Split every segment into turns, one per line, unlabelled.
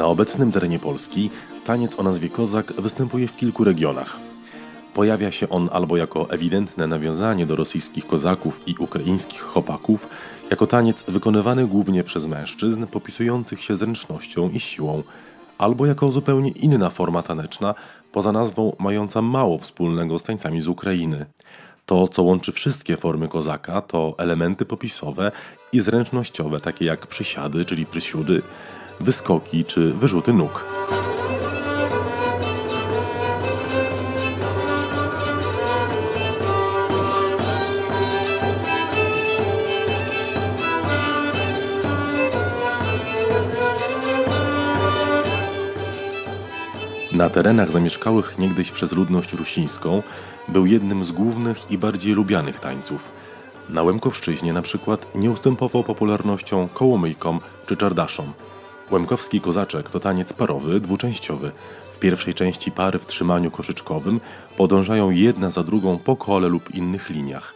Na obecnym terenie Polski taniec o nazwie kozak występuje w kilku regionach. Pojawia się on albo jako ewidentne nawiązanie do rosyjskich kozaków i ukraińskich chopaków, jako taniec wykonywany głównie przez mężczyzn popisujących się zręcznością i siłą, albo jako zupełnie inna forma taneczna, poza nazwą mająca mało wspólnego z tańcami z Ukrainy. To, co łączy wszystkie formy kozaka, to elementy popisowe i zręcznościowe, takie jak przysiady, czyli prysiudy, wyskoki czy wyrzuty nóg. Na terenach zamieszkałych niegdyś przez ludność rusińską był jednym z głównych i bardziej lubianych tańców. Na Łemkowszczyźnie na przykład nie ustępował popularnością kołomyjkom czy czardaszom. Łemkowski kozaczek to taniec parowy, dwuczęściowy. W pierwszej części pary w trzymaniu koszyczkowym podążają jedna za drugą po kole lub innych liniach.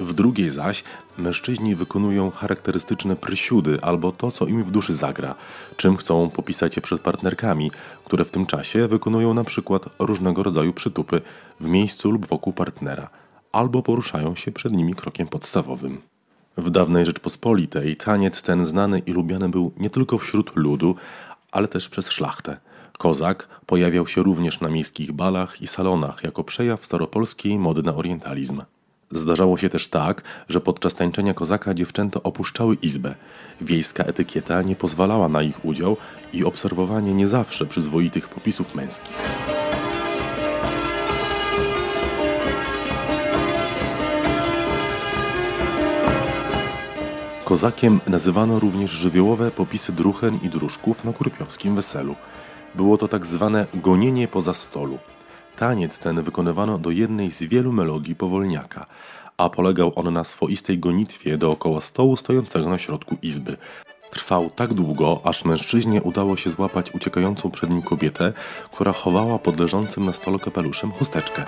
W drugiej zaś mężczyźni wykonują charakterystyczne prysiudy albo to, co im w duszy zagra, czym chcą popisać je przed partnerkami, które w tym czasie wykonują na przykład różnego rodzaju przytupy w miejscu lub wokół partnera, albo poruszają się przed nimi krokiem podstawowym. W dawnej Rzeczpospolitej taniec ten znany i lubiany był nie tylko wśród ludu, ale też przez szlachtę. Kozak pojawiał się również na miejskich balach i salonach jako przejaw staropolskiej mody na orientalizm. Zdarzało się też tak, że podczas tańczenia kozaka dziewczęta opuszczały izbę. Wiejska etykieta nie pozwalała na ich udział i obserwowanie nie zawsze przyzwoitych popisów męskich. Kozakiem nazywano również żywiołowe popisy druchen i druszków na kurpiowskim weselu. Było to tak zwane gonienie poza stolu. Taniec ten wykonywano do jednej z wielu melodii powolniaka, a polegał on na swoistej gonitwie dookoła stołu stojącego na środku izby. Trwał tak długo, aż mężczyźnie udało się złapać uciekającą przed nim kobietę, która chowała pod leżącym na stole kapeluszem chusteczkę.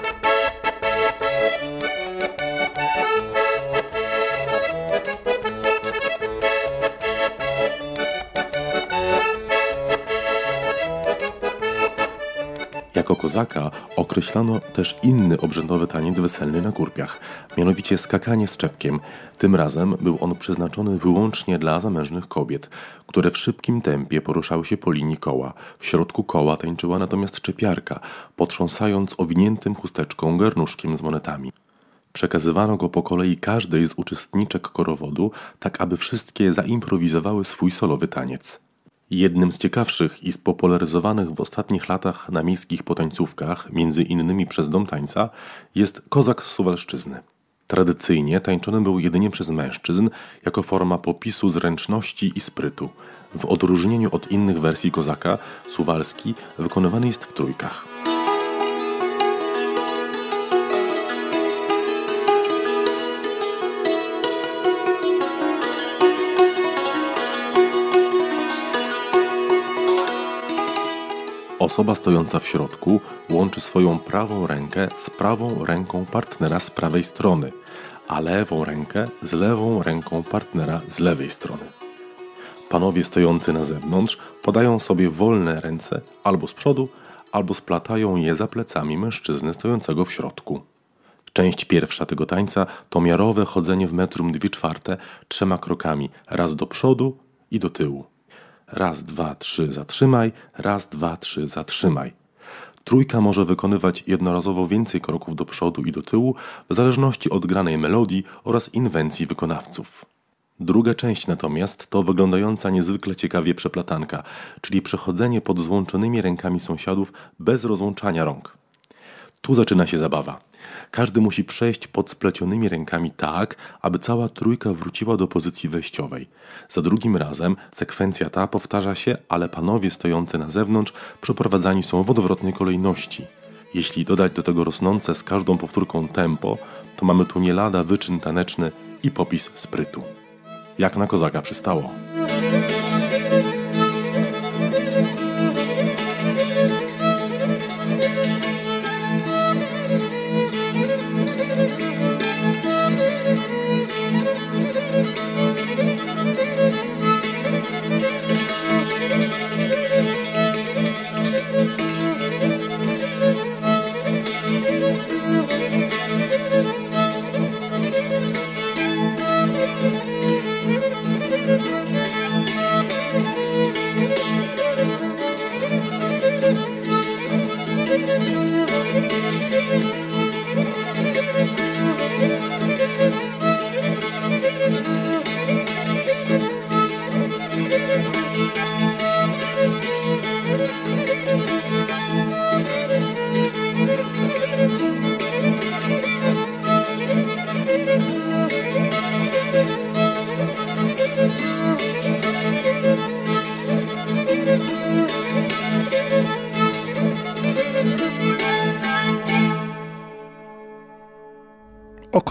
Jako kozaka określano też inny obrzędowy taniec weselny na kurpiach, mianowicie skakanie z czepkiem. Tym razem był on przeznaczony wyłącznie dla zamężnych kobiet, które w szybkim tempie poruszały się po linii koła. W środku koła tańczyła natomiast czepiarka, potrząsając owiniętym chusteczką garnuszkiem z monetami. Przekazywano go po kolei każdej z uczestniczek korowodu, tak aby wszystkie zaimprowizowały swój solowy taniec. Jednym z ciekawszych i spopularyzowanych w ostatnich latach na miejskich potańcówkach, między innymi przez Dom Tańca, jest kozak z Suwalszczyzny. Tradycyjnie tańczony był jedynie przez mężczyzn jako forma popisu zręczności i sprytu. W odróżnieniu od innych wersji kozaka, suwalski wykonywany jest w trójkach. Osoba stojąca w środku łączy swoją prawą rękę z prawą ręką partnera z prawej strony, a lewą rękę z lewą ręką partnera z lewej strony. Panowie stojący na zewnątrz podają sobie wolne ręce albo z przodu, albo splatają je za plecami mężczyzny stojącego w środku. Część pierwsza tego tańca to miarowe chodzenie w metrum dwie czwarte trzema krokami, raz do przodu i do tyłu. Raz, dwa, trzy, zatrzymaj, raz, dwa, trzy, zatrzymaj. Trójka może wykonywać jednorazowo więcej kroków do przodu i do tyłu, w zależności od granej melodii oraz inwencji wykonawców. Druga część natomiast to wyglądająca niezwykle ciekawie przeplatanka, czyli przechodzenie pod złączonymi rękami sąsiadów bez rozłączania rąk. Tu zaczyna się zabawa. Każdy musi przejść pod splecionymi rękami tak, aby cała trójka wróciła do pozycji wejściowej. Za drugim razem sekwencja ta powtarza się, ale panowie stojący na zewnątrz przeprowadzani są w odwrotnej kolejności. Jeśli dodać do tego rosnące z każdą powtórką tempo, to mamy tu nie lada wyczyn taneczny i popis sprytu. Jak na kozaka przystało.